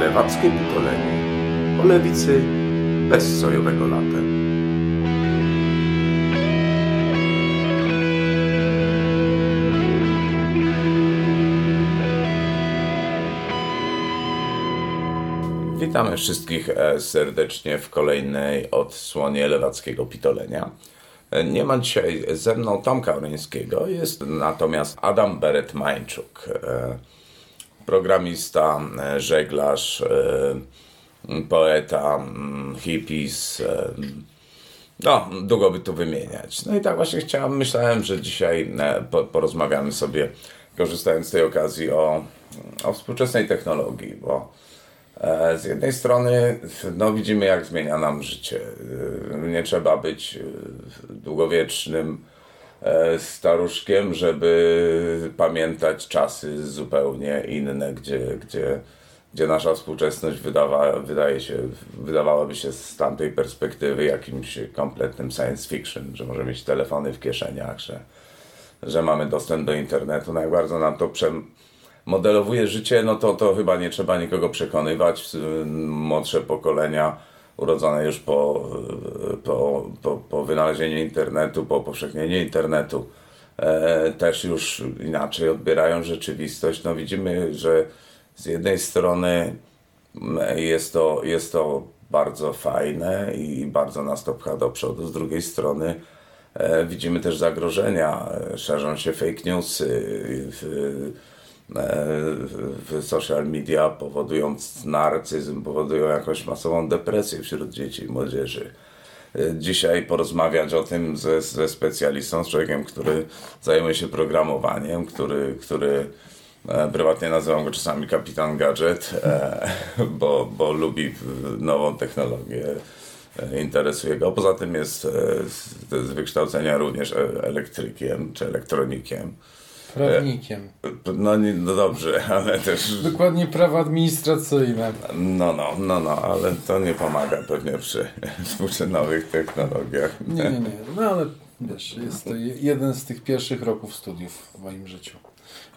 Lewackie pitolenie o lewicy bez sojowego latem. Witamy wszystkich e, serdecznie w kolejnej odsłonie lewackiego pitolenia. Nie ma dzisiaj ze mną Tomka Oryńskiego, jest natomiast Adam Beret-Mańczuk, e, programista, e, żeglarz, e, poeta, mm, hippies, no, długo by tu wymieniać. No i tak właśnie chciałem, myślałem, że dzisiaj po, porozmawiamy sobie, korzystając z tej okazji, o, o współczesnej technologii, bo z jednej strony no, widzimy, jak zmienia nam życie. E, Nie trzeba być e, długowiecznym e, staruszkiem, żeby pamiętać czasy zupełnie inne, gdzie, gdzie, gdzie nasza współczesność wydawa, wydaje się, wydawałaby się z tamtej perspektywy jakimś kompletnym science fiction, że możemy mieć telefony w kieszeniach, że, że mamy dostęp do internetu. No jak bardzo nam to przemodelowuje życie, no to, to chyba nie trzeba nikogo przekonywać. Y, Młodsze pokolenia urodzone już po, y, po, po, po wynalezieniu internetu, po powszechnieniu internetu, e, też już inaczej odbierają rzeczywistość. No widzimy, że z jednej strony jest to, jest to bardzo fajne i bardzo nas to pcha do przodu, z drugiej strony e, widzimy też zagrożenia, e, szerzą się fake newsy w, w social media, powodując narcyzm, powodują jakąś masową depresję wśród dzieci i młodzieży. E, Dzisiaj porozmawiać o tym ze, ze specjalistą, z człowiekiem, który zajmuje się programowaniem, który, który e, prywatnie nazywam go czasami kapitan gadżet, e, bo, bo lubi nową technologię, e, interesuje go. Poza tym jest e, z, wykształcenia również e, elektrykiem czy elektronikiem. Prawnikiem. No, nie- no dobrze, ale też Dokładnie prawo administracyjne. no, no, no, no, ale to nie pomaga pewnie przy, nowych technologiach. Nie, nie, nie. No ale wiesz, jest to je- jeden z tych pierwszych roków studiów w moim życiu.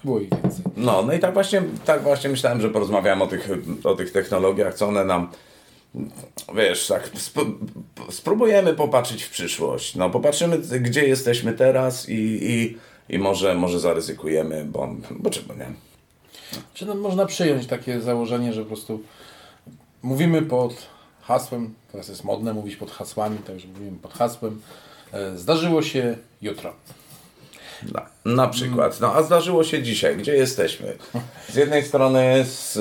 Było ich więcej. No, no i tak właśnie, tak właśnie myślałem, że porozmawiałem o tych, o tych technologiach, co one nam, wiesz, tak sp- spróbujemy popatrzeć w przyszłość. No, popatrzymy, gdzie jesteśmy teraz i, i, i może, może zaryzykujemy, bo, bo czemu nie? Czy no, można przyjąć takie założenie, że po prostu mówimy pod hasłem, teraz jest modne mówić pod hasłami, także mówimy pod hasłem, e, zdarzyło się jutro. Na, na przykład. No a zdarzyło się dzisiaj. Gdzie jesteśmy? Z jednej strony z,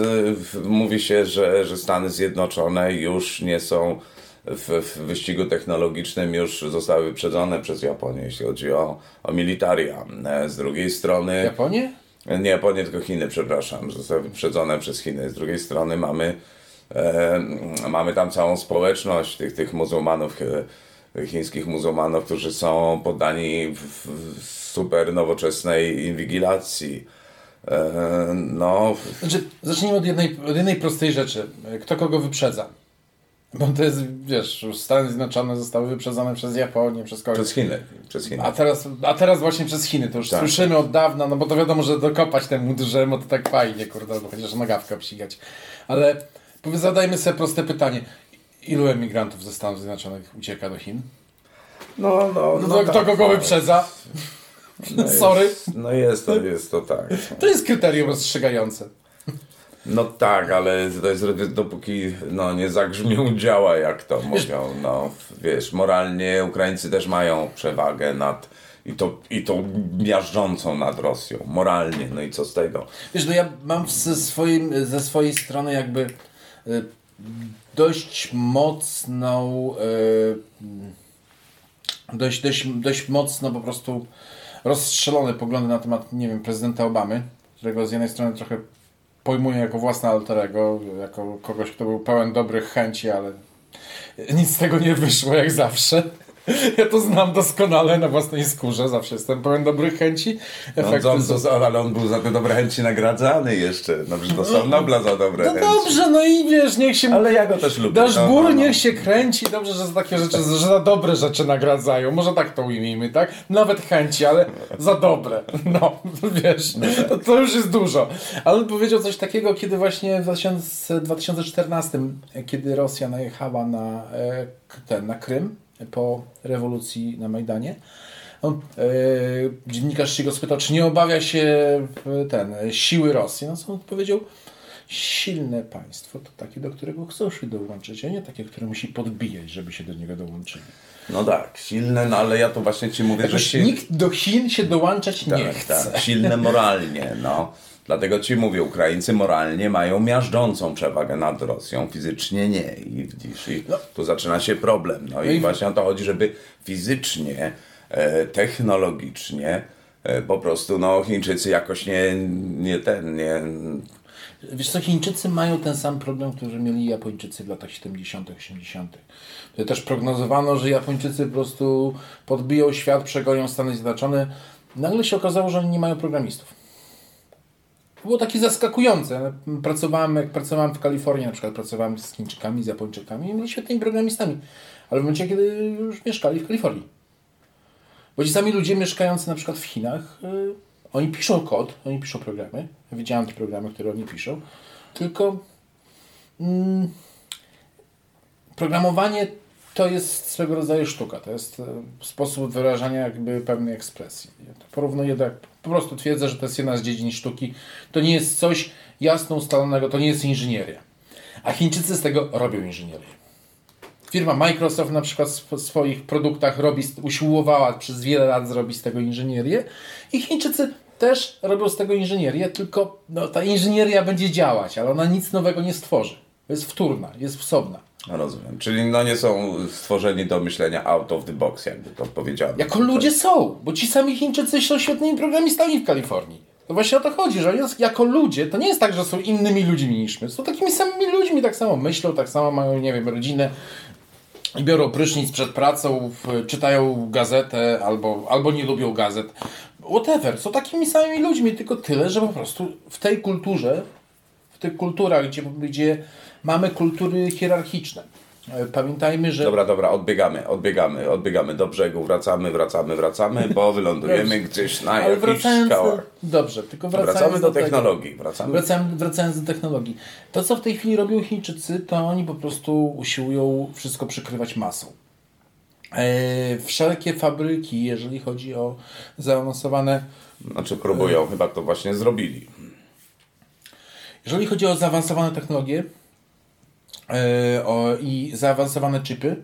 mówi się, że, że Stany Zjednoczone już nie są w, w wyścigu technologicznym, już zostały wyprzedzone przez Japonię, jeśli chodzi o, o militaria. E, Z drugiej strony... Japonię? Nie Japonię, tylko Chiny, przepraszam. Zostały wyprzedzone przez Chiny. Z drugiej strony mamy, e, mamy tam całą społeczność tych, tych muzułmanów, e, chińskich muzułmanów, którzy są poddani w, w super nowoczesnej inwigilacji. E, no, Znaczy, zacznijmy od jednej, od jednej prostej rzeczy. Kto kogo wyprzedza? Bo to jest, wiesz, już Stany Zjednoczone zostały wyprzedzone przez Japonię, przez kogoś. przez Chiny. Przez Chiny. A teraz, a teraz właśnie przez Chiny, to już Tak. słyszymy od dawna, no bo to wiadomo, że dokopać temu dużemu to tak fajnie, kurde, albo chociaż nagawkę obsigać. Ale powie- zadajmy sobie proste pytanie. Ilu emigrantów ze Stanów Zjednoczonych ucieka do Chin? No, no, No, to kto kogo tak. wyprzedza? No Sorry. Jest, no jest to, jest to tak. To jest kryterium rozstrzygające. No tak, ale to jest dopóki no, nie zagrzmią działa, jak to mówią. No, wiesz, moralnie Ukraińcy też mają przewagę nad i to, i to miażdżącą nad Rosją. Moralnie, no i co z tego? Wiesz, no ja mam ze, swoim, ze swojej strony jakby y, dość mocną y, dość, dość, dość mocno po prostu rozstrzelone poglądy na temat, nie wiem, prezydenta Obamy, którego z jednej strony trochę pojmuję jako własne alterego, jako kogoś, kto był pełen dobrych chęci, ale nic z tego nie wyszło jak zawsze. Ja to znam doskonale na własnej skórze, zawsze jestem pełen dobrych chęci. No, on, on, ale on był za te dobre chęci nagradzany jeszcze. No, że dostał Nobla za dobre no chęci. dobrze, no i wiesz, niech się... Ale ja go też lubię. Dasz no, ból, no, no. niech się kręci. Dobrze, że za takie rzeczy, że za dobre rzeczy nagradzają. Może tak to ujmijmy, tak? Nawet chęci, ale za dobre. No, wiesz, to, to już jest dużo. Ale on powiedział coś takiego, kiedy właśnie w 2000, 2014, kiedy Rosja najechała na, e, ten, na Krym po rewolucji na Majdanie. On, e, dziennikarz się go spytał, czy nie obawia się e, ten, siły Rosji. No co on powiedział? Silne państwo to takie, do którego chcą się dołączyć, a nie takie, które musi podbijać, żeby się do niego dołączyli. No tak, silne, no ale ja to właśnie ci mówię, Jakoś że się... nikt do Chin się dołączać tak, nie chce. Tak, silne moralnie, no. Dlatego ci mówię, Ukraińcy moralnie mają miażdżącą przewagę nad Rosją, fizycznie nie. I i No. tu zaczyna się problem. No, i, i- właśnie o to chodzi, żeby fizycznie, e, technologicznie e, po prostu no, Chińczycy jakoś nie, nie ten, nie... Wiesz co, Chińczycy mają ten sam problem, który mieli Japończycy w latach 70., 80. To też prognozowano, że Japończycy po prostu podbiją świat, przegonią Stany Zjednoczone. Nagle się okazało, że oni nie mają programistów. Było takie zaskakujące. Pracowałem, jak pracowałem w Kalifornii, na przykład pracowałem z Chińczykami, z Japończykami i byli świetnymi programistami. Ale w momencie, kiedy już mieszkali w Kalifornii. Bo ci sami ludzie mieszkający na przykład w Chinach, y, oni piszą kod, oni piszą programy. Widziałem te programy, które oni piszą. Tylko mm, programowanie to jest swego rodzaju sztuka. To jest e, sposób wyrażania jakby pewnej ekspresji. Ja to porównuję do, jak- po prostu twierdzę, że to jest jedna z dziedzin sztuki. To nie jest coś jasno ustalonego, to nie jest inżynieria. A Chińczycy z tego robią inżynierię. Firma Microsoft na przykład w swoich produktach robi, usiłowała przez wiele lat zrobić z tego inżynierię i Chińczycy też robią z tego inżynierię, tylko no, ta inżynieria będzie działać, ale ona nic nowego nie stworzy. Jest wtórna, jest wsobna. No, rozumiem. Czyli no nie są stworzeni do myślenia out of the box, jakby to powiedziano. Jako ludzie są, bo ci sami Chińczycy są świetnymi programistami w Kalifornii. To właśnie o to chodzi, że jest, jako ludzie, to nie jest tak, że są innymi ludźmi niż my. Są takimi samymi ludźmi, tak samo myślą, tak samo mają, nie wiem, rodzinę i biorą prysznic przed pracą, czytają gazetę albo, albo nie lubią gazet. Whatever, są takimi samymi ludźmi, tylko tyle, że po prostu w tej kulturze, w tych kulturach, gdzie, gdzie mamy kultury hierarchiczne. e, Pamiętajmy, że Dobra, dobra, odbiegamy, odbiegamy, odbiegamy do brzegu, wracamy, wracamy, wracamy, bo wylądujemy gdzieś na Ale jakichś do, skałach. Dobrze, tylko wracając Wracamy do tego. technologii, wracamy. Wracając, wracając do technologii. To, co w tej chwili robią Chińczycy, to oni po prostu usiłują wszystko przykrywać masą. E, wszelkie fabryki, jeżeli chodzi o zaawansowane Znaczy próbują, chyba to właśnie zrobili. Jeżeli chodzi o zaawansowane technologie e, i zaawansowane chipy,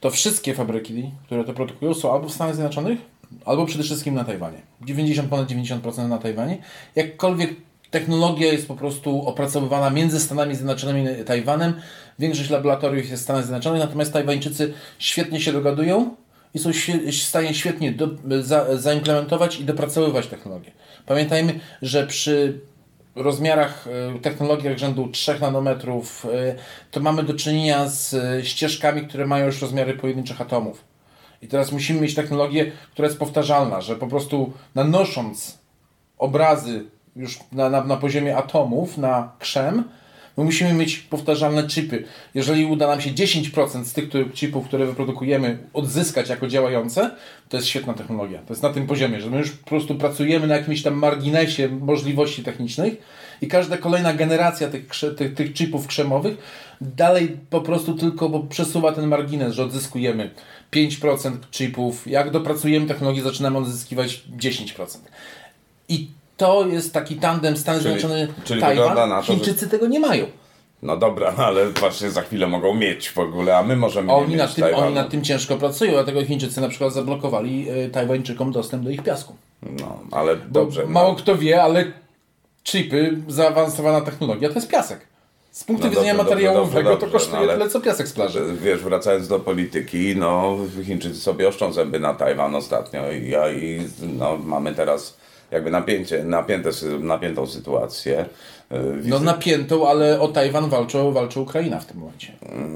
to wszystkie fabryki, które to produkują, są albo w Stanach Zjednoczonych, albo przede wszystkim na Tajwanie. 90, ponad 90% na Tajwanie. Jakkolwiek technologia jest po prostu opracowywana między Stanami Zjednoczonymi i Tajwanem, większość laboratoriów jest w Stanach Zjednoczonych, natomiast Tajwańczycy świetnie się dogadują i są w stanie świetnie do, za, zaimplementować i dopracowywać technologię. Pamiętajmy, że przy rozmiarach, y, technologiach rzędu 3 nanometrów, y, to mamy do czynienia z y, ścieżkami, które mają już rozmiary pojedynczych atomów. I teraz musimy mieć technologię, która jest powtarzalna, że po prostu nanosząc obrazy już na, na, na poziomie atomów, na krzem, my musimy mieć powtarzalne chipy. Jeżeli uda nam się 10% z tych chipów, które wyprodukujemy, odzyskać jako działające, to jest świetna technologia. To jest na tym poziomie, że my już po prostu pracujemy na jakimś tam marginesie możliwości technicznych i każda kolejna generacja tych, tych, tych chipów krzemowych dalej po prostu tylko przesuwa ten margines, że odzyskujemy 5% chipów. Jak dopracujemy technologię, zaczynamy odzyskiwać 10%. I to jest taki tandem Stany Czyli- Zjednoczone, czyli Tajwan. na to, że- Chińczycy tego nie mają. No dobra, ale właśnie za chwilę mogą mieć w ogóle, a my możemy nie Oni mieć nad, tym, Tajwanu. oni nad tym ciężko pracują, dlatego Chińczycy na przykład zablokowali e, Tajwańczykom dostęp do ich piasku. No, ale Bo dobrze. mało no. kto wie, ale chipy, zaawansowana technologia to jest piasek. Z punktu No widzenia dobrze, dobrze, materiałowego dobrze, to dobrze, kosztuje no tyle co piasek z plaży. Wiesz, wracając do polityki, no Chińczycy sobie oszczą zęby na Tajwan ostatnio i, ja- i no, mamy teraz jakby napięcie, napięte, napiętą sytuację. No napiętą, ale o Tajwan walczy, walczy Ukraina w tym momencie.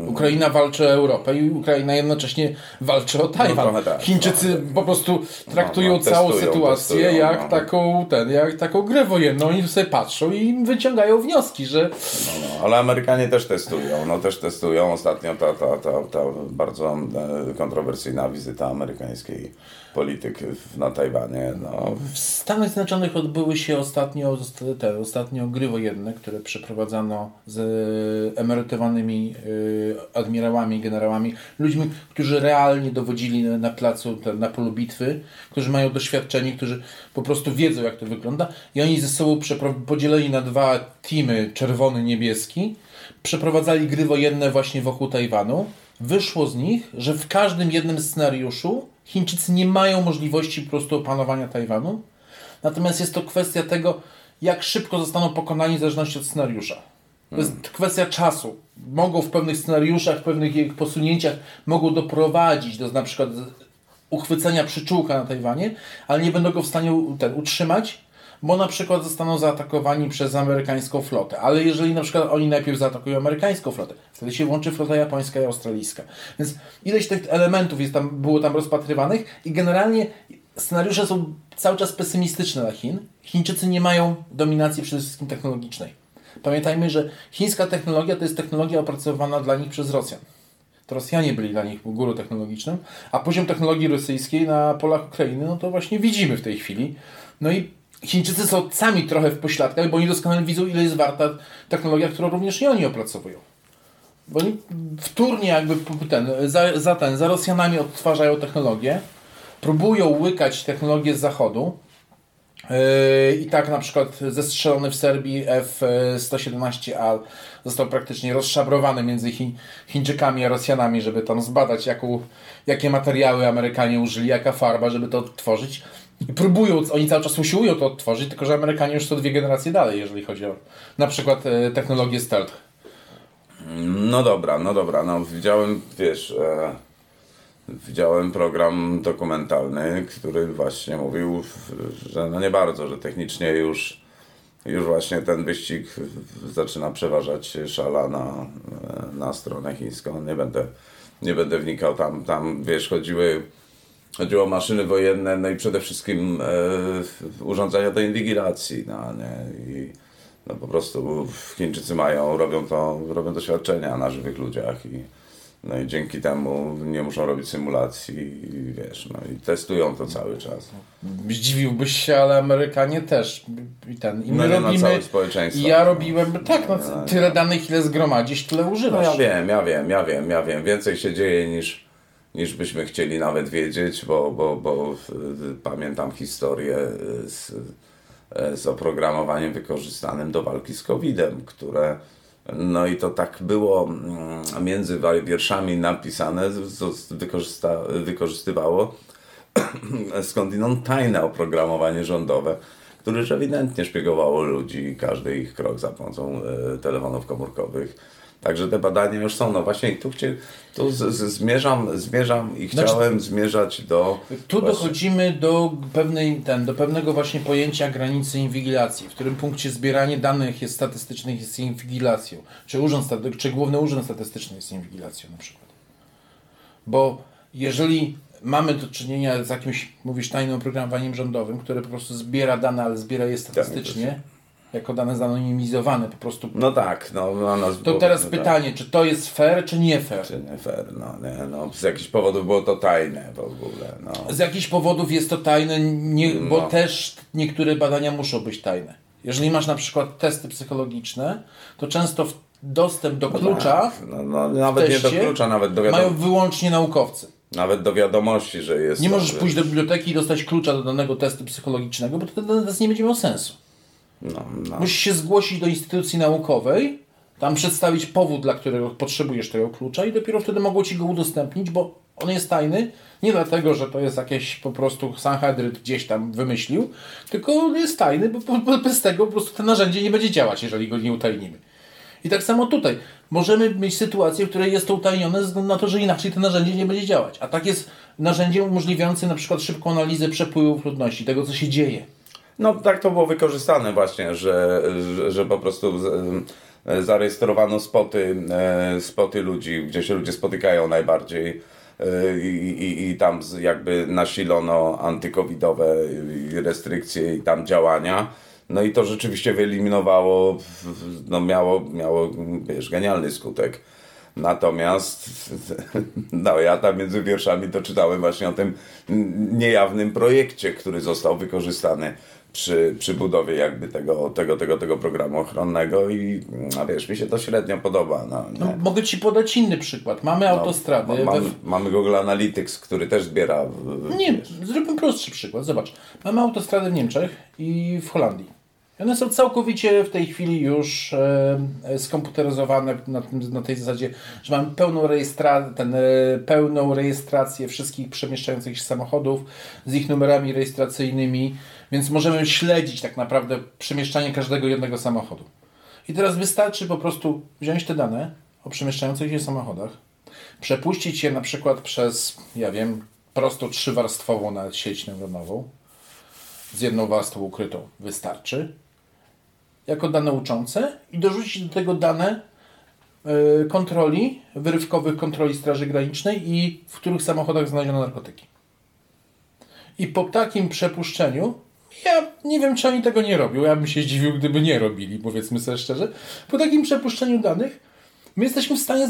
Ukraina walczy o Europę i Ukraina jednocześnie walczy o Tajwan. trochę tak, Chińczycy po prostu traktują No, no, całą testują, sytuację testują, jak, no. taką, ten, jak taką grę wojenną. Oni sobie patrzą i wyciągają wnioski, że No, ale Amerykanie też testują, no też testują. Ostatnio ta, ta, ta, ta bardzo e, kontrowersyjna wizyta amerykańskiej polityk na Tajwanie. No, W Stanach Zjednoczonych odbyły się ostatnio te ostatnio gry wojenne, które przeprowadzano z emerytowanymi y, admirałami, generałami, ludźmi, którzy realnie dowodzili na, placu, na polu bitwy, którzy mają doświadczenie, którzy po prostu wiedzą, jak to wygląda i oni ze sobą podzieleni na dwa teamy, czerwony, niebieski, przeprowadzali gry wojenne właśnie wokół Tajwanu. Wyszło z nich, że w każdym jednym scenariuszu Chińczycy nie mają możliwości po prostu opanowania Tajwanu. Natomiast jest to kwestia tego, jak szybko zostaną pokonani w zależności od scenariusza. To jest kwestia czasu. Mogą w pewnych scenariuszach, w pewnych ich posunięciach mogą doprowadzić do na przykład uchwycenia przyczółka na Tajwanie, ale nie będą go w stanie ten, utrzymać, bo na przykład zostaną zaatakowani przez amerykańską flotę. Ale jeżeli na przykład oni najpierw zaatakują amerykańską flotę, wtedy się włączy flota japońska i australijska. Więc ileś tych elementów jest tam, było tam rozpatrywanych i generalnie scenariusze są cały czas pesymistyczne dla Chin. Chińczycy nie mają dominacji przede wszystkim technologicznej. Pamiętajmy, że chińska technologia to jest technologia opracowana dla nich przez Rosjan. To Rosjanie byli dla nich guru technologicznym, a poziom technologii rosyjskiej na polach Ukrainy, no to właśnie widzimy w tej chwili. No i Chińczycy są sami trochę w pośladkach, bo oni doskonale widzą, ile jest warta technologia, którą również i oni opracowują. Bo oni wtórnie jakby ten, za, za ten, za Rosjanami odtwarzają technologię, próbują łykać technologię z zachodu, Yy, I tak na przykład zestrzelony w Serbii F-117A został praktycznie rozszabrowany między Chi Chińczykami a Rosjanami, żeby tam zbadać, jaką, jakie materiały Amerykanie użyli, jaka farba, żeby to odtworzyć. I próbują, oni cały czas usiłują to odtworzyć, tylko że Amerykanie już są dwie generacje dalej, jeżeli chodzi o na przykład e, technologię stealth. no dobra, no dobra, no widziałem, wiesz, e, widziałem program dokumentalny, który właśnie mówił, że no nie bardzo, że technicznie już już właśnie ten wyścig zaczyna przeważać szala na, na stronę chińską. Nie będę, nie będę wnikał tam, tam wiesz, chodziły, chodziło o maszyny wojenne, no i przede wszystkim e, urządzenia do inwigilacji, no, nie? I no po prostu Chińczycy mają, robią to, robią doświadczenia na żywych ludziach i no i dzięki temu nie muszą robić symulacji wiesz, no i testują to cały czas. Zdziwiłbyś się, ale Amerykanie też. I ten. I my No na robimy. całe społeczeństwo. I ja robiłem. Tak, no, tyle danych, ile zgromadzisz, tyle No używasz. ja wiem, ja wiem, ja wiem, ja wiem. Więcej się dzieje niż, niż byśmy chcieli nawet wiedzieć, bo, bo, bo y, pamiętam historię y, z, y, z oprogramowaniem wykorzystanym do walki z COVID-em, które no i to tak było mm, między wierszami napisane, wykorzysta, wykorzystywało skądinąd tajne oprogramowanie rządowe, które już ewidentnie szpiegowało ludzi, każdy ich krok za pomocą e, telefonów komórkowych. Także te badania już są. No właśnie i tu, chcie, tu z, z, zmierzam, zmierzam i Znaczy- chciałem zmierzać do... Tu właśnie- dochodzimy do, pewnej, ten, do pewnego właśnie pojęcia granicy inwigilacji, w którym punkcie zbieranie danych jest statystycznych jest inwigilacją. Czy, urząd, czy Główny Urząd Statystyczny jest inwigilacją na przykład. Bo jeżeli mamy do czynienia z jakimś, mówisz, tajnym oprogramowaniem rządowym, które po prostu zbiera dane, ale zbiera je statystycznie, jako dane zanonimizowane po prostu. No tak, no, no, no To teraz no, pytanie, czy to jest fair, czy nie fair? Czy nie fair, no, nie, no, z jakichś powodów było to tajne w ogóle, no. Z jakichś powodów jest to tajne, nie, bo No. też niektóre badania muszą być tajne. Jeżeli masz na przykład testy psychologiczne, to często dostęp do klucza Tak, no, no, nawet nie do klucza, nawet do, mają wiadom- wyłącznie naukowcy. nawet do wiadomości, że jest... Nie to, możesz że- pójść do biblioteki i dostać klucza do danego testu psychologicznego, bo to ten test nie będzie miał sensu. No, no. Musisz się zgłosić do instytucji naukowej, tam przedstawić powód, dla którego potrzebujesz tego klucza i dopiero wtedy mogą Ci go udostępnić, bo on jest tajny, nie dlatego, że to jest jakieś po prostu Sanhedryt gdzieś tam wymyślił, tylko on jest tajny, bo, bez tego po prostu to narzędzie nie będzie działać, jeżeli go nie utajnimy. I tak samo tutaj. Możemy mieć sytuację, w której jest to utajnione ze względu na to, że inaczej to narzędzie nie będzie działać. A tak jest narzędzie umożliwiające na przykład szybką analizę przepływów ludności, tego co się dzieje. No tak to było wykorzystane właśnie, że, że, że po prostu zarejestrowano spoty, e, spoty ludzi, gdzie się ludzie spotykają najbardziej e, i, i, i tam jakby nasilono antykowidowe restrykcje i tam działania. No i to rzeczywiście wyeliminowało, no miało, miało wiesz, genialny skutek. Natomiast no, ja tam między wierszami to czytałem właśnie o tym niejawnym projekcie, który został wykorzystany przy, przy budowie jakby tego, tego, tego, tego programu ochronnego i a wiesz, mi się to średnio podoba. No, no, mogę Ci podać inny przykład. Mamy no, autostrady. No, mamy, we... mamy Google Analytics, który też zbiera... Nie, wiesz. zróbmy prostszy przykład. Zobacz, mamy autostrady w Niemczech i w Holandii. One są całkowicie w tej chwili już e, skomputeryzowane na, na, tej zasadzie, że mamy pełną, rejestra ten, e, pełną rejestrację wszystkich przemieszczających się samochodów z ich numerami rejestracyjnymi, więc możemy śledzić tak naprawdę przemieszczanie każdego jednego samochodu. I teraz wystarczy po prostu wziąć te dane o przemieszczających się samochodach, przepuścić je na przykład przez, ja wiem, prosto trzywarstwową sieć neuronową, z jedną warstwą ukrytą wystarczy jako dane uczące i dorzucić do tego dane e, kontroli, wyrywkowych kontroli Straży Granicznej i w których samochodach znaleziono narkotyki. I po takim przepuszczeniu, ja nie wiem, czy oni tego nie robią. Ja bym się zdziwił, gdyby nie robili, powiedzmy sobie szczerze. Po takim przepuszczeniu danych, my jesteśmy w stanie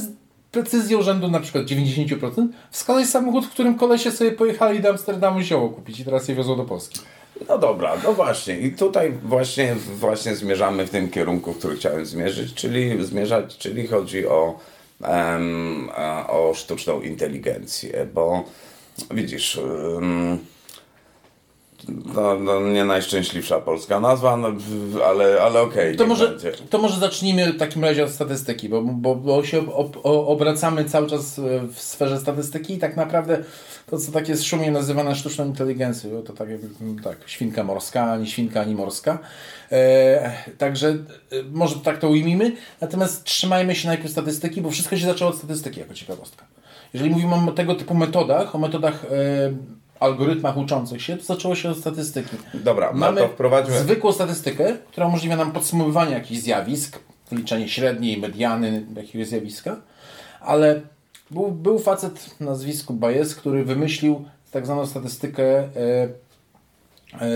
precyzją rzędu na przykład 90% wskazać samochód, w którym kolesie sobie pojechali do Amsterdamu zioło kupić i teraz je wiozą do Polski. No dobra, no właśnie. I tutaj właśnie, właśnie zmierzamy w tym kierunku, który chciałem zmierzyć, czyli zmierzać, czyli chodzi o, um, o sztuczną inteligencję, bo widzisz. No, no, nie najszczęśliwsza polska nazwa, no, ale, ale okej. Okay, to, może, to może zacznijmy w takim razie od statystyki, bo, bo, bo się ob, obracamy cały czas w sferze statystyki i tak naprawdę to, co tak jest szumnie nazywane sztuczną inteligencją, to tak jak tak, świnka morska, ani świnka, ani morska. E, także e, może tak to ujmijmy, natomiast trzymajmy się najpierw statystyki, bo wszystko się zaczęło od statystyki jako ciekawostka. Jeżeli mówimy o tego typu metodach, o metodach e, algorytmach uczących się, to zaczęło się od statystyki. Dobra, mamy to wprowadźmy. zwykłą statystykę, która umożliwia nam podsumowywanie jakichś zjawisk, wyliczenie średniej, mediany jakiegoś zjawiska, ale był, był facet w nazwisku Baez, który wymyślił tak zwaną statystykę, e, e,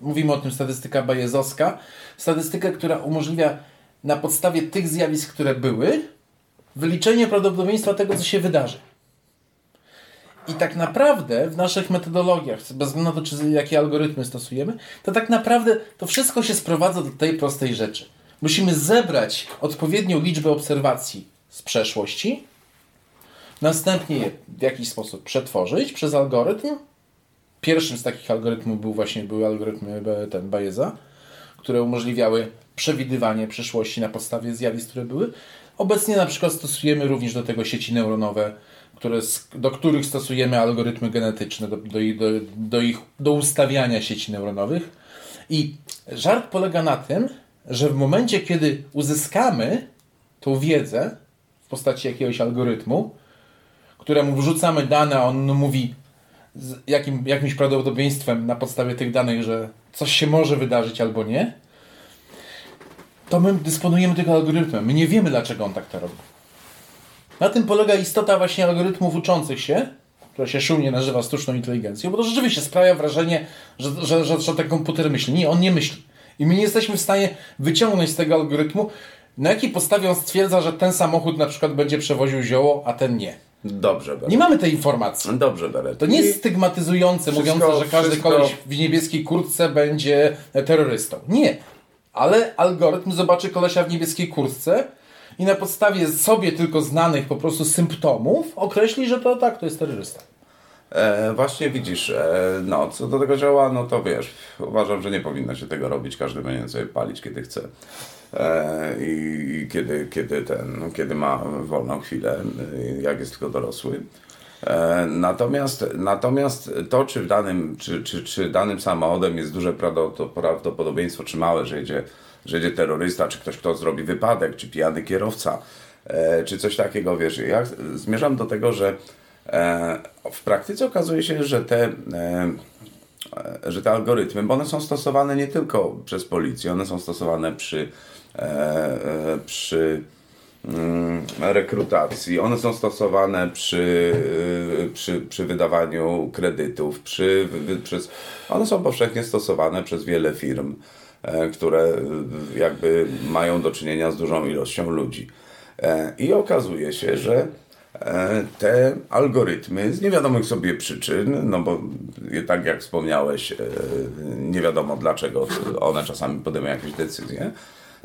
mówimy o tym statystyka Bajezowska, statystykę, która umożliwia na podstawie tych zjawisk, które były, wyliczenie prawdopodobieństwa tego, co się wydarzy. I tak naprawdę w naszych metodologiach, bez względu na to, czy, jakie algorytmy stosujemy, to tak naprawdę to wszystko się sprowadza do tej prostej rzeczy. Musimy zebrać odpowiednią liczbę obserwacji z przeszłości, następnie je w jakiś sposób przetworzyć przez algorytm. Pierwszym z takich algorytmów był właśnie były algorytmy ten Bayeza, które umożliwiały przewidywanie przyszłości na podstawie zjawisk, które były. Obecnie na przykład stosujemy również do tego sieci neuronowe, które, do których stosujemy algorytmy genetyczne do, do, do, do, ich, do ustawiania sieci neuronowych. I żart polega na tym, że w momencie, kiedy uzyskamy tą wiedzę w postaci jakiegoś algorytmu, któremu wrzucamy dane, a on mówi z jakim, jakimś prawdopodobieństwem na podstawie tych danych, że coś się może wydarzyć albo nie, to my dysponujemy tylko algorytmem. My nie wiemy, dlaczego on tak to robi. Na tym polega istota właśnie algorytmów uczących się, która się szumnie nazywa sztuczną inteligencją, bo to rzeczywiście sprawia wrażenie, że, że, że, że ten komputer myśli. Nie, on nie myśli. I my nie jesteśmy w stanie wyciągnąć z tego algorytmu, na jakiej podstawie on stwierdza, że ten samochód na przykład będzie przewoził zioło, a ten nie. Dobrze, Beret. Nie mamy tej informacji. Dobrze, Beret. To nie jest stygmatyzujące, wszystko, mówiące, że każdy wszystko... koleś w niebieskiej kurtce będzie terrorystą. Nie. Ale algorytm zobaczy kolesia w niebieskiej kurtce i na podstawie sobie tylko znanych po prostu symptomów określi, że to tak, to jest terrorysta. E, właśnie widzisz, e, no co do tego działa, no to wiesz, uważam, że nie powinno się tego robić, każdy będzie sobie palić kiedy chce e, i kiedy, kiedy, ten, kiedy ma wolną chwilę, e, jak jest tylko dorosły. E, natomiast, natomiast to, czy, w danym, czy, czy, czy danym samochodem jest duże prawdopodobieństwo, czy małe, że jedzie, że jedzie terrorysta, czy ktoś, kto zrobi wypadek, czy pijany kierowca, e, czy coś takiego, wiesz, ja zmierzam do tego, że E, w praktyce okazuje się, że te, e, że te algorytmy, bo one są stosowane nie tylko przez policję, one są stosowane przy, e, e, przy mm, rekrutacji, one są stosowane przy, e, przy, przy wydawaniu kredytów, przy, przez, one są powszechnie stosowane przez wiele firm, które e, jakby mają do czynienia z dużą ilością ludzi. E, I okazuje się, że e, te algorytmy z niewiadomych sobie przyczyn, no bo tak jak wspomniałeś, e, nie wiadomo dlaczego one czasami podejmują jakieś decyzje,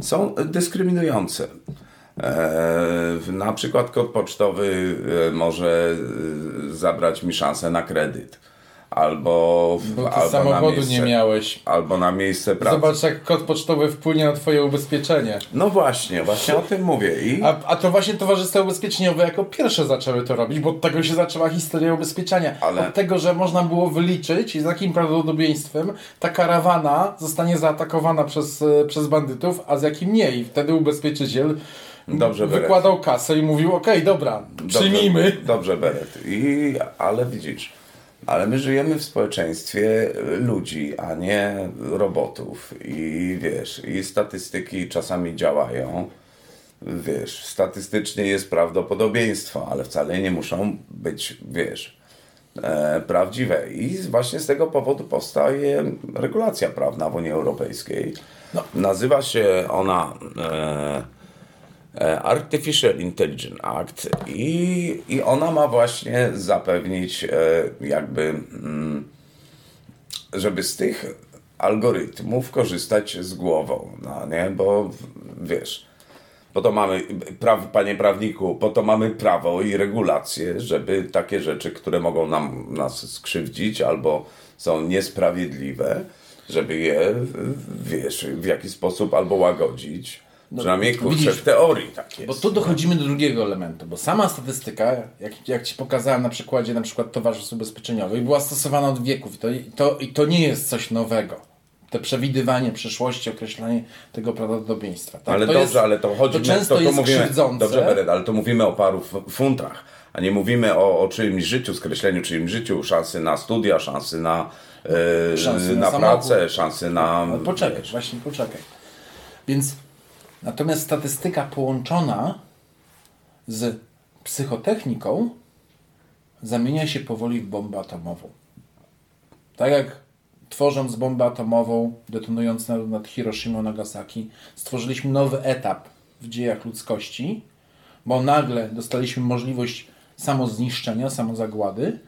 są dyskryminujące. E, Na przykład kod pocztowy e, może e, zabrać mi szansę na kredyt. Albo, Bo ty albo na samochodu miejsce, nie miałeś. Albo na miejsce pracy. Zobacz, jak kod pocztowy wpłynie na Twoje ubezpieczenie. No właśnie, właśnie o tym mówię. I... A, a to właśnie towarzystwa ubezpieczeniowe jako pierwsze zaczęły to robić, bo od tego się zaczęła historia ubezpieczenia. Ale- Od tego, że można było wyliczyć z jakim prawdopodobieństwem ta karawana zostanie zaatakowana przez, e, przez bandytów, a z jakim nie. I wtedy ubezpieczyciel Dobrze, Beret. wykładał kasę i mówił, okej, dobra, przyjmijmy. Dobrze, dobrze Beret. I, ale widzisz, ale my żyjemy w społeczeństwie ludzi, a nie robotów. I wiesz, i statystyki czasami działają. Wiesz, statystycznie jest prawdopodobieństwo, ale wcale nie muszą być, wiesz, e, prawdziwe. I właśnie z tego powodu powstaje regulacja prawna w Unii Europejskiej. Nazywa się ona e, Artificial Intelligence Act i, i ona ma właśnie zapewnić e, jakby, mm, żeby z tych algorytmów korzystać z głową, no nie, bo wiesz, po to mamy, praw, panie prawniku, po to mamy prawo i regulacje, żeby takie rzeczy, które mogą nam, nas skrzywdzić albo są niesprawiedliwe, żeby je, wiesz, w jakiś sposób albo łagodzić. Przynajmniej kurczę, widzisz, w teorii tak jest. Bo tu dochodzimy do drugiego elementu, bo sama statystyka, jak, jak Ci pokazałem na przykładzie na przykład towarzystw ubezpieczeniowych, była stosowana od wieków i to, i to, i to nie jest coś nowego. Te przewidywanie przyszłości, określanie tego prawdopodobieństwa. Tak? Ale to dobrze, jest, ale to chodzi to często to, to jest mówimy. Dobrze, Beret, ale to mówimy o paru funtach, a nie mówimy o, o czyimś życiu, skreśleniu czyimś życiu, szansy na studia, szansy na, e, Szansy na na, pracę, szansy na... Ale poczekaj, właśnie poczekaj. Więc natomiast statystyka połączona z psychotechniką zamienia się powoli w bombę atomową. Tak jak tworząc bombę atomową, detonując nad, Hiroshima Nagasaki, stworzyliśmy nowy etap w dziejach ludzkości, bo nagle dostaliśmy możliwość samozniszczenia, samozagłady.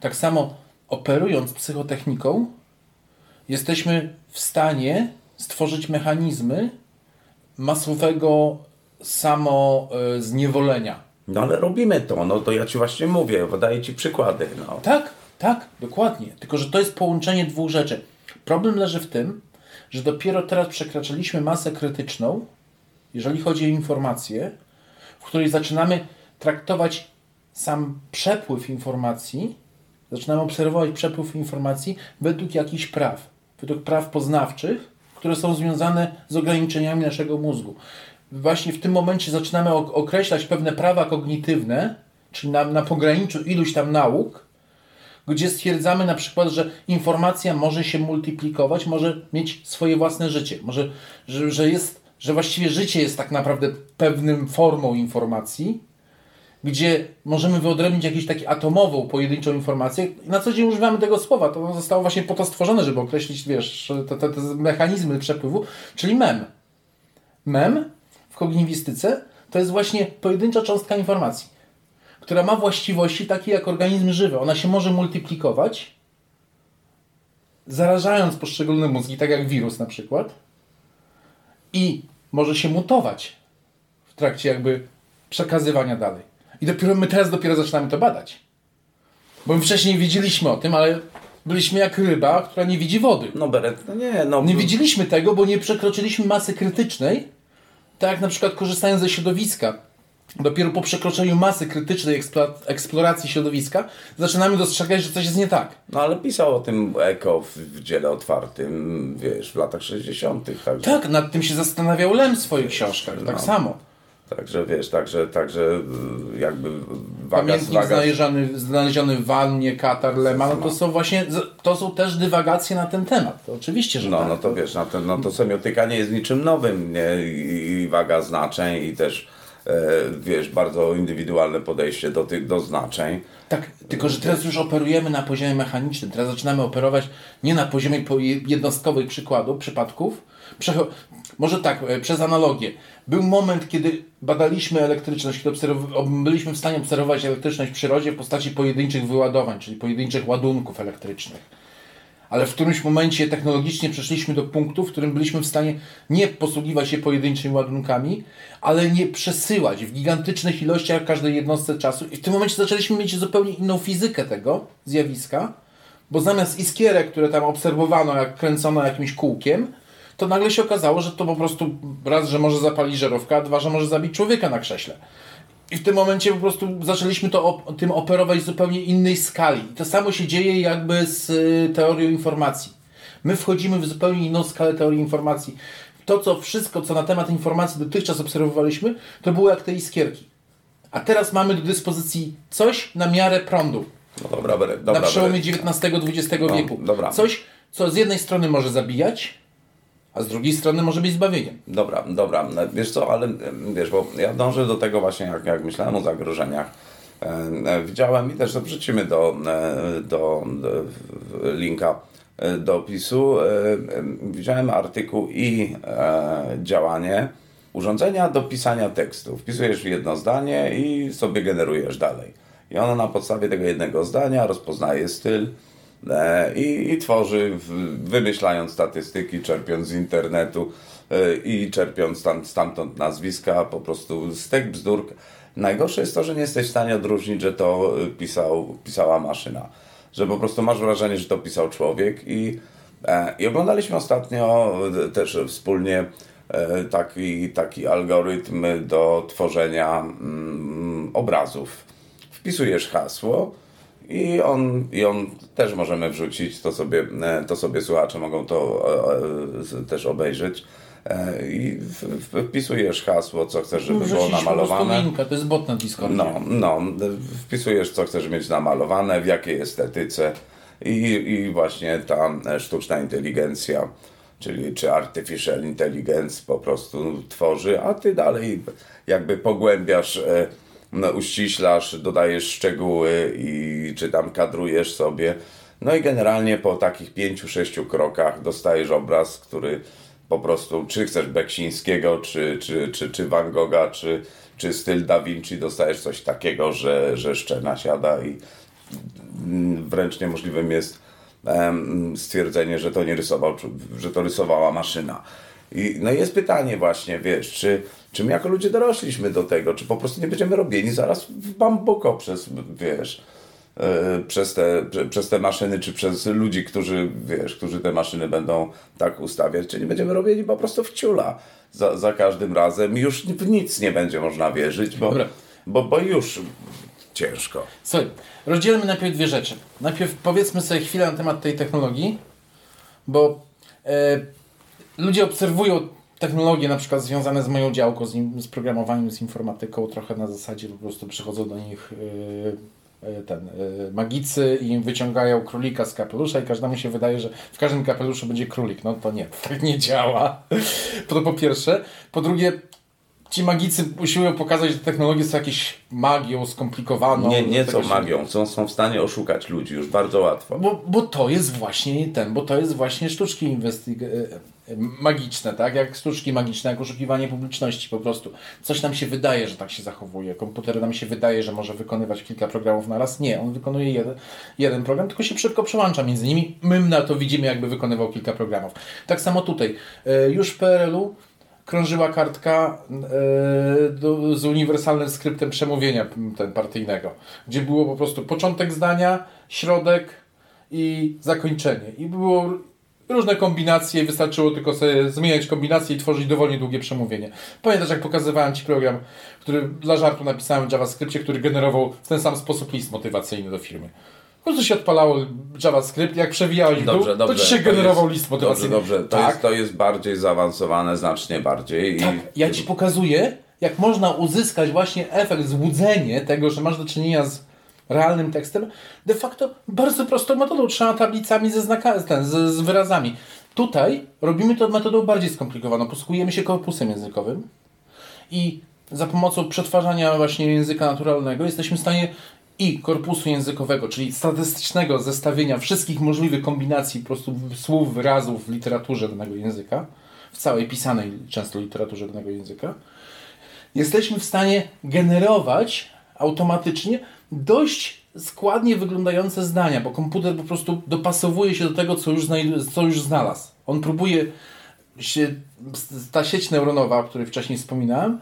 Tak samo operując psychotechniką, jesteśmy w stanie stworzyć mechanizmy masowego samozniewolenia. No ale robimy to, no to ja Ci właśnie mówię, podaję Ci przykłady, no. Tak, tak, dokładnie. Tylko, że to jest połączenie dwóch rzeczy. Problem leży w tym, że dopiero teraz przekraczaliśmy masę krytyczną, jeżeli chodzi o informacje, w której zaczynamy traktować sam przepływ informacji, zaczynamy obserwować przepływ informacji według jakichś praw, według praw poznawczych, które są związane z ograniczeniami naszego mózgu. Właśnie w tym momencie zaczynamy ok- określać pewne prawa kognitywne, czyli na, na pograniczu iluś tam nauk, gdzie stwierdzamy na przykład, że informacja może się multiplikować, może mieć swoje własne życie, może, że, że, jest, że właściwie życie jest tak naprawdę pewnym formą informacji, gdzie możemy wyodrębnić jakąś taką atomową, pojedynczą informację. Na co dzień używamy tego słowa. To zostało właśnie po to stworzone, żeby określić, wiesz, te, te, te mechanizmy przepływu, czyli mem. Mem w kogniwistyce to jest właśnie pojedyncza cząstka informacji, która ma właściwości takie jak organizm żywy. Ona się może multiplikować, zarażając poszczególne mózgi, tak jak wirus na przykład, i może się mutować w trakcie jakby przekazywania dalej. I dopiero my teraz dopiero zaczynamy to badać. Bo my wcześniej wiedzieliśmy o tym, ale byliśmy jak ryba, która nie widzi wody. No Beret, no nie, no... Nie widzieliśmy tego, bo nie przekroczyliśmy masy krytycznej, tak jak na przykład korzystając ze środowiska. Dopiero po przekroczeniu masy krytycznej eksplo- eksploracji środowiska zaczynamy dostrzegać, że coś jest nie tak. No ale pisał o tym Eko w, w dziele otwartym, wiesz, w latach 60. Także, Tak, nad tym się zastanawiał Lem w swoich książkach, tak No. samo. Także wiesz, także, także y, jakby waga, Pamiętnik waga znaleziony, znaleziony w Wannie, Katar, Lema, no to są właśnie, to są też dywagacje na ten temat. To oczywiście, że No, tak. no to wiesz, no to, no to semiotyka nie jest niczym nowym, nie? I, waga znaczeń i też e, wiesz, bardzo indywidualne podejście do tych do znaczeń. Tak, tylko że teraz już operujemy na poziomie mechanicznym. Teraz zaczynamy operować nie na poziomie po- jednostkowych przykładów, przypadków. Może tak, e, przez analogię. Był moment, kiedy badaliśmy elektryczność, kiedy byliśmy w stanie obserwować elektryczność w przyrodzie w postaci pojedynczych wyładowań, czyli pojedynczych ładunków elektrycznych. Ale w którymś momencie technologicznie przeszliśmy do punktu, w którym byliśmy w stanie nie posługiwać się pojedynczymi ładunkami, ale nie przesyłać w gigantycznych ilościach każdej jednostce czasu. I w tym momencie zaczęliśmy mieć zupełnie inną fizykę tego zjawiska, bo zamiast iskierek, które tam obserwowano, jak kręcono jakimś kółkiem, to nagle się okazało, że to po prostu raz, że może zapalić żarówkę, a dwa, że może zabić człowieka na krześle. I w tym momencie po prostu zaczęliśmy to op- tym operować w zupełnie innej skali. I to samo się dzieje jakby z y, teorią informacji. My wchodzimy w zupełnie inną skalę teorii informacji. To, co wszystko, co na temat informacji dotychczas obserwowaliśmy, to było jak te iskierki. A teraz mamy do dyspozycji coś na miarę prądu. No dobra, dobra. na przełomie. XIX-XX No, wieku. dobra. Coś, co z jednej strony może zabijać, a z drugiej strony może być zbawieniem. Dobra, dobra, wiesz co, ale wiesz, bo ja dążę do tego właśnie, jak, jak myślałem o zagrożeniach. E, widziałem i też wrzucimy do, e, do, do w- linka e, do opisu. Widziałem artykuł i działanie urządzenia do pisania tekstu. Wpisujesz w jedno zdanie i sobie generujesz dalej. I ono na podstawie tego jednego zdania rozpoznaje styl, i, i tworzy, wymyślając statystyki, czerpiąc z internetu e, i czerpiąc tam, stamtąd nazwiska, po prostu stek bzdur. Najgorsze jest to, że nie jesteś w stanie odróżnić, że to e, pisał, pisała maszyna. Że po prostu masz wrażenie, że to pisał człowiek i, e, i oglądaliśmy ostatnio e, też wspólnie e, taki, taki algorytm do tworzenia mm, obrazów. Wpisujesz hasło, i on, I on też możemy wrzucić, to sobie, e, to sobie słuchacze mogą to e, e, też obejrzeć. I wpisujesz hasło, co chcesz, żeby było namalowane. to jest bot na Discordzie. No, no, wpisujesz, co chcesz mieć namalowane, w jakiej estetyce i, i właśnie ta sztuczna inteligencja, czyli czy artificial intelligence po prostu tworzy, a ty dalej jakby pogłębiasz, no, uściślasz, dodajesz szczegóły i czy tam kadrujesz sobie. No i generalnie po takich pięciu, sześciu krokach dostajesz obraz, który po prostu, czy chcesz Beksińskiego, czy, czy, czy, czy Van Gogha, czy, czy styl Da Vinci, dostajesz coś takiego, że, że szczena siada i wręcz niemożliwym jest stwierdzenie, że to nie rysował, że to rysowała maszyna. I, no jest pytanie właśnie, wiesz, czy, czy my jako ludzie dorośliśmy do tego, czy po prostu nie będziemy robieni zaraz w bambuko przez, wiesz, e, przez te, prze- przez te maszyny, czy przez ludzi, którzy, wiesz, którzy te maszyny będą tak ustawiać, czy nie będziemy robieni po prostu w ciula za, za każdym razem. Już w nic nie będzie można wierzyć, bo, Dobra. bo, bo już ciężko. Słuchaj, rozdzielmy najpierw dwie rzeczy. Najpierw powiedzmy sobie chwilę na temat tej technologii, bo e, ludzie obserwują technologie na przykład związane z moją działką, z, z programowaniem, z informatyką, trochę na zasadzie po prostu przychodzą do nich e, ten, e, magicy i wyciągają królika z kapelusza i każdemu się wydaje, że w każdym kapeluszu będzie królik. No to nie, tak nie działa. To po pierwsze. Po drugie, ci magicy usiłują pokazać, że te technologie są jakieś magią skomplikowaną. Nie, nie się- magią, są, są w stanie oszukać ludzi już bardzo łatwo. Bo, bo to jest właśnie ten, bo to jest właśnie sztuczki inwestig- e, magiczne, tak? Jak sztuczki magiczne, jak oszukiwanie publiczności po prostu. Coś nam się wydaje, że tak się zachowuje. Komputer nam się wydaje, że może wykonywać kilka programów na raz. Nie, on wykonuje jeden, jeden program, tylko się szybko przełącza między nimi. My na to widzimy, jakby wykonywał kilka programów. Tak samo tutaj. E, Już w PRL-u krążyła kartka e, z uniwersalnym skryptem przemówienia ten partyjnego, gdzie było po prostu początek zdania, środek i zakończenie. I było różne kombinacje, wystarczyło tylko sobie zmieniać kombinacje i tworzyć dowolnie długie przemówienie. Pamiętasz, jak pokazywałem Ci program, który dla żartu napisałem w JavaScriptie, który generował w ten sam sposób list motywacyjny do firmy. Po prostu się odpalało JavaScript, jak przewijałeś w dół, Dobrze, dobrze. to Ci się generował jest- list Dobrze, motywacyjny. dobrze. To, tak, jest, to jest bardziej zaawansowane, znacznie bardziej. tak, I ja Ci pokazuję, jak można uzyskać właśnie efekt, złudzenie tego, że masz do czynienia z realnym tekstem, de facto bardzo prostą metodą, trzema tablicami ze znakami, z, z wyrazami. Tutaj robimy to metodą bardziej skomplikowaną. Posługujemy się korpusem językowym i za pomocą przetwarzania właśnie języka naturalnego jesteśmy w stanie i korpusu językowego, czyli statystycznego zestawienia wszystkich możliwych kombinacji po prostu słów, wyrazów w literaturze danego języka, w całej pisanej często literaturze danego języka, jesteśmy w stanie generować automatycznie dość składnie wyglądające zdania, bo komputer po prostu dopasowuje się do tego, co już, co już znalazł. On próbuje się, ta sieć neuronowa, o której wcześniej wspominałem,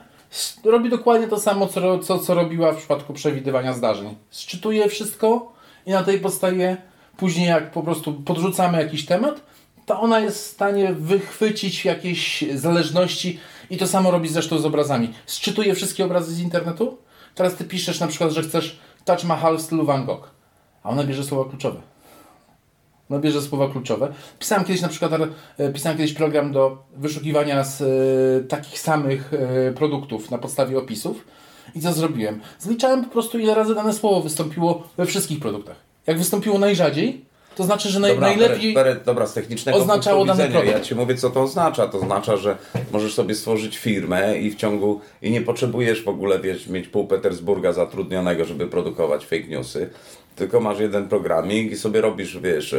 robi dokładnie to samo, co, co, co robiła w przypadku przewidywania zdarzeń. Sczytuje wszystko i na tej podstawie później jak po prostu podrzucamy jakiś temat, to ona jest w stanie wychwycić jakieś zależności i to samo robi zresztą z obrazami. Sczytuje wszystkie obrazy z internetu, teraz ty piszesz na przykład, że chcesz Taj Mahal w stylu Van Gogh, a ona bierze słowa kluczowe. Ona bierze słowa kluczowe. Pisałem kiedyś na przykład e, pisałem kiedyś program do wyszukiwania z e, takich samych e, produktów na podstawie opisów. I co zrobiłem? Zliczałem po prostu ile razy dane słowo wystąpiło we wszystkich produktach. Jak wystąpiło najrzadziej, to znaczy, że naj, dobra, najlepiej. Pere, pere, dobra, z technicznego oznaczało dany widzenia, produkt. Ja ci mówię, co to oznacza. To oznacza, że możesz sobie stworzyć firmę i w ciągu. i nie potrzebujesz w ogóle wiesz, mieć pół Petersburga zatrudnionego, żeby produkować fake newsy. Tylko masz jeden programik i sobie robisz, wiesz,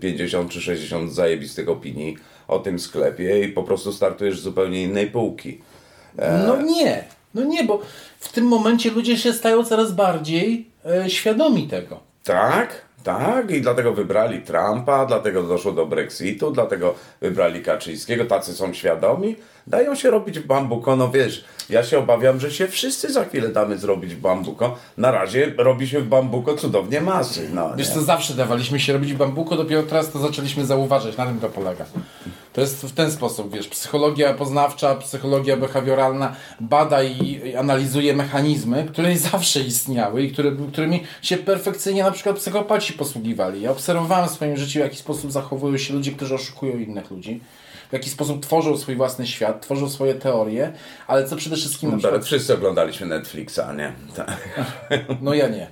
50 e, czy 60 zajebistych opinii o tym sklepie i po prostu startujesz z zupełnie innej półki. E... No nie, no nie, bo w tym momencie ludzie się stają coraz bardziej e, świadomi tego. Tak? Tak, i dlatego wybrali Trumpa, dlatego doszło do Brexitu, dlatego wybrali Kaczyńskiego, tacy są świadomi, dają się robić w bambuko, no wiesz, ja się obawiam, że się wszyscy za chwilę damy zrobić w bambuko, na razie robi się w bambuko cudownie masy, no Wiesz co, zawsze dawaliśmy się robić w bambuko, dopiero teraz to zaczęliśmy zauważyć, na tym to polega. To jest w ten sposób, wiesz, psychologia poznawcza, psychologia behawioralna bada i analizuje mechanizmy, które zawsze istniały i które, którymi się perfekcyjnie na przykład psychopaci posługiwali. Ja obserwowałem w swoim życiu, w jaki sposób zachowują się ludzie, którzy oszukują innych ludzi w jaki sposób tworzą swój własny świat, tworzą swoje teorie, ale co przede wszystkim... Na przykład... Wszyscy oglądaliśmy Netflixa, nie? Tak. No ja nie.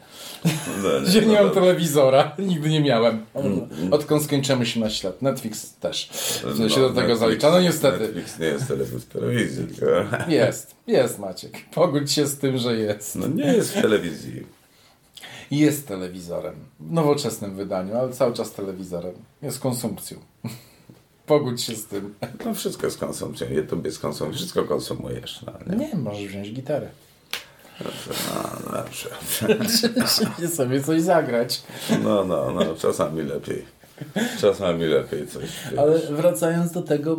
No, nie, nie mam telewizora, nigdy nie miałem. Mm. Odkąd skończymy się na ślad. Netflix też no, się do tego Netflix, zalicza. No niestety. Netflix nie jest telewizji. Jest, jest Maciek. Pogódź się z tym, że jest. No nie jest w telewizji. Jest telewizorem. W nowoczesnym wydaniu, ale cały czas telewizorem. Jest konsumpcją. Pogódź się z tym. No wszystko jest konsumpcją. YouTube jest konsumpcją. Wszystko konsumujesz. No, nie? nie, możesz wziąć gitarę. Dobrze, no, dobrze. Nie sobie coś zagrać. No, no, no, czasami lepiej. Czasami lepiej coś. Wiesz. Ale wracając do tego,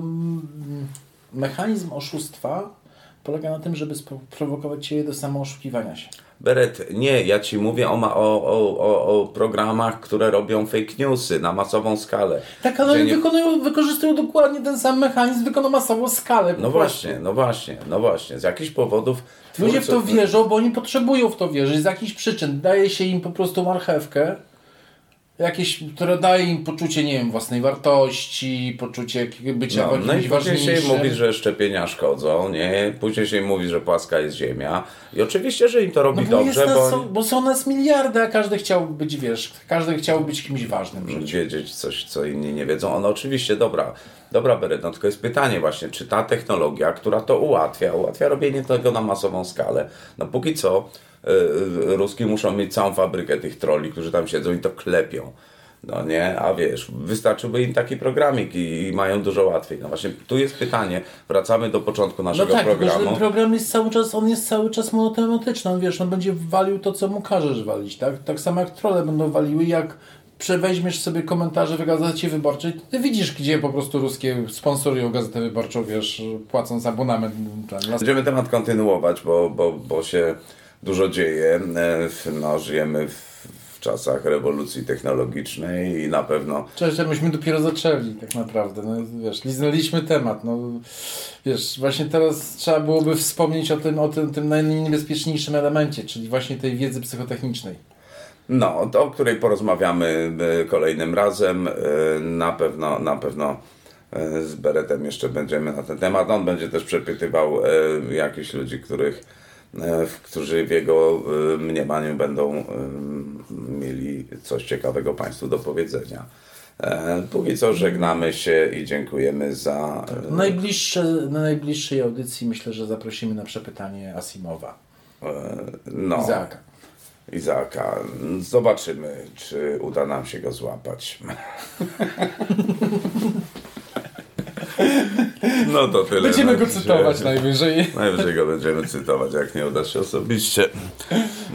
mechanizm oszustwa polega na tym, żeby sprowokować Cię do samooszukiwania się. Beret, nie, ja ci mówię o, o, o, o programach, które robią fake newsy na masową skalę. Tak, ale oni nie... wykonują, wykorzystują dokładnie ten sam mechanizm, tylko na masową skalę. No właśnie, no właśnie, no właśnie. Z jakichś powodów. Ludzie w to wierzą, bo oni potrzebują w to wierzyć. Z jakichś przyczyn. Daje się im po prostu marchewkę jakieś, które daje im poczucie, nie wiem, własnej wartości, poczucie bycia no, no i później się mówi, że szczepienia szkodzą, nie? Później się mówi, że płaska jest ziemia. I oczywiście, że im to robi no bo dobrze, bo... Są, bo są nas miliardy, a każdy chciałby być, wiesz, każdy chciałby być kimś ważnym. Wiedzieć coś, co inni nie wiedzą. Ono oczywiście, dobra, dobra Beret, no tylko jest pytanie właśnie, czy ta technologia, która to ułatwia, ułatwia robienie tego na masową skalę. No póki co Ruski muszą mieć całą fabrykę tych troli, którzy tam siedzą i to klepią. No nie, a wiesz, wystarczyłby im taki programik i, i, mają dużo łatwiej. No właśnie, tu jest pytanie, wracamy do początku naszego no tak, programu. ten program jest cały czas, on jest cały czas monotematyczny, on wiesz, on będzie walił to, co mu każesz walić, tak? Tak samo jak trole będą waliły, jak przeweźmiesz sobie komentarze w Gazecie Wyborczej, ty widzisz, gdzie po prostu ruskie sponsorują Gazetę Wyborczą, wiesz, płacąc abonament. Będziemy temat kontynuować, bo, bo, bo się dużo dzieje. E, no, żyjemy w, w czasach rewolucji technologicznej i na pewno... Cześć, myśmy dopiero zaczęli tak naprawdę. No, wiesz, liznęliśmy temat. No, wiesz, właśnie teraz trzeba byłoby wspomnieć o tym, o tym, tym najniebezpieczniejszym elemencie, czyli właśnie tej wiedzy psychotechnicznej. No, o której porozmawiamy e, kolejnym razem. E, na pewno, na pewno z Beretem jeszcze będziemy na ten temat. On będzie też przepytywał jakichś ludzi, których, którzy w jego e, mniemaniu będą e, mieli coś ciekawego Państwu do powiedzenia. E, Póki co żegnamy się i dziękujemy za. e, Najbliższe, na najbliższej audycji myślę, że zaprosimy na przepytanie Asimowa. e, No, Izaaka. Izaaka. Zobaczymy, czy uda nam się go złapać. No to tyle. Będziemy go cytować najwyżej. Najwyżej go będziemy cytować, jak nie uda się osobiście.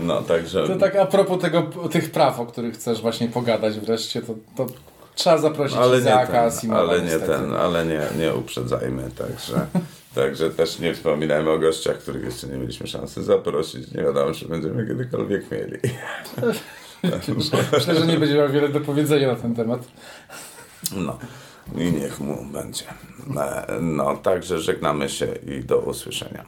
No, także. To tak a propos tego, tych praw, o których chcesz właśnie pogadać wreszcie, to, to trzeba zaprosić ale nie Izaaka ten, Asimowa. ale nie niestety. ten, ale nie, nie uprzedzajmy, także. Także też nie wspominajmy o gościach, których jeszcze nie mieliśmy szansy zaprosić. Nie wiadomo, czy będziemy kiedykolwiek mieli. Myślę, że nie będzie miał wiele do powiedzenia na ten temat. No i niech mu będzie. E, No, także żegnamy się i do usłyszenia.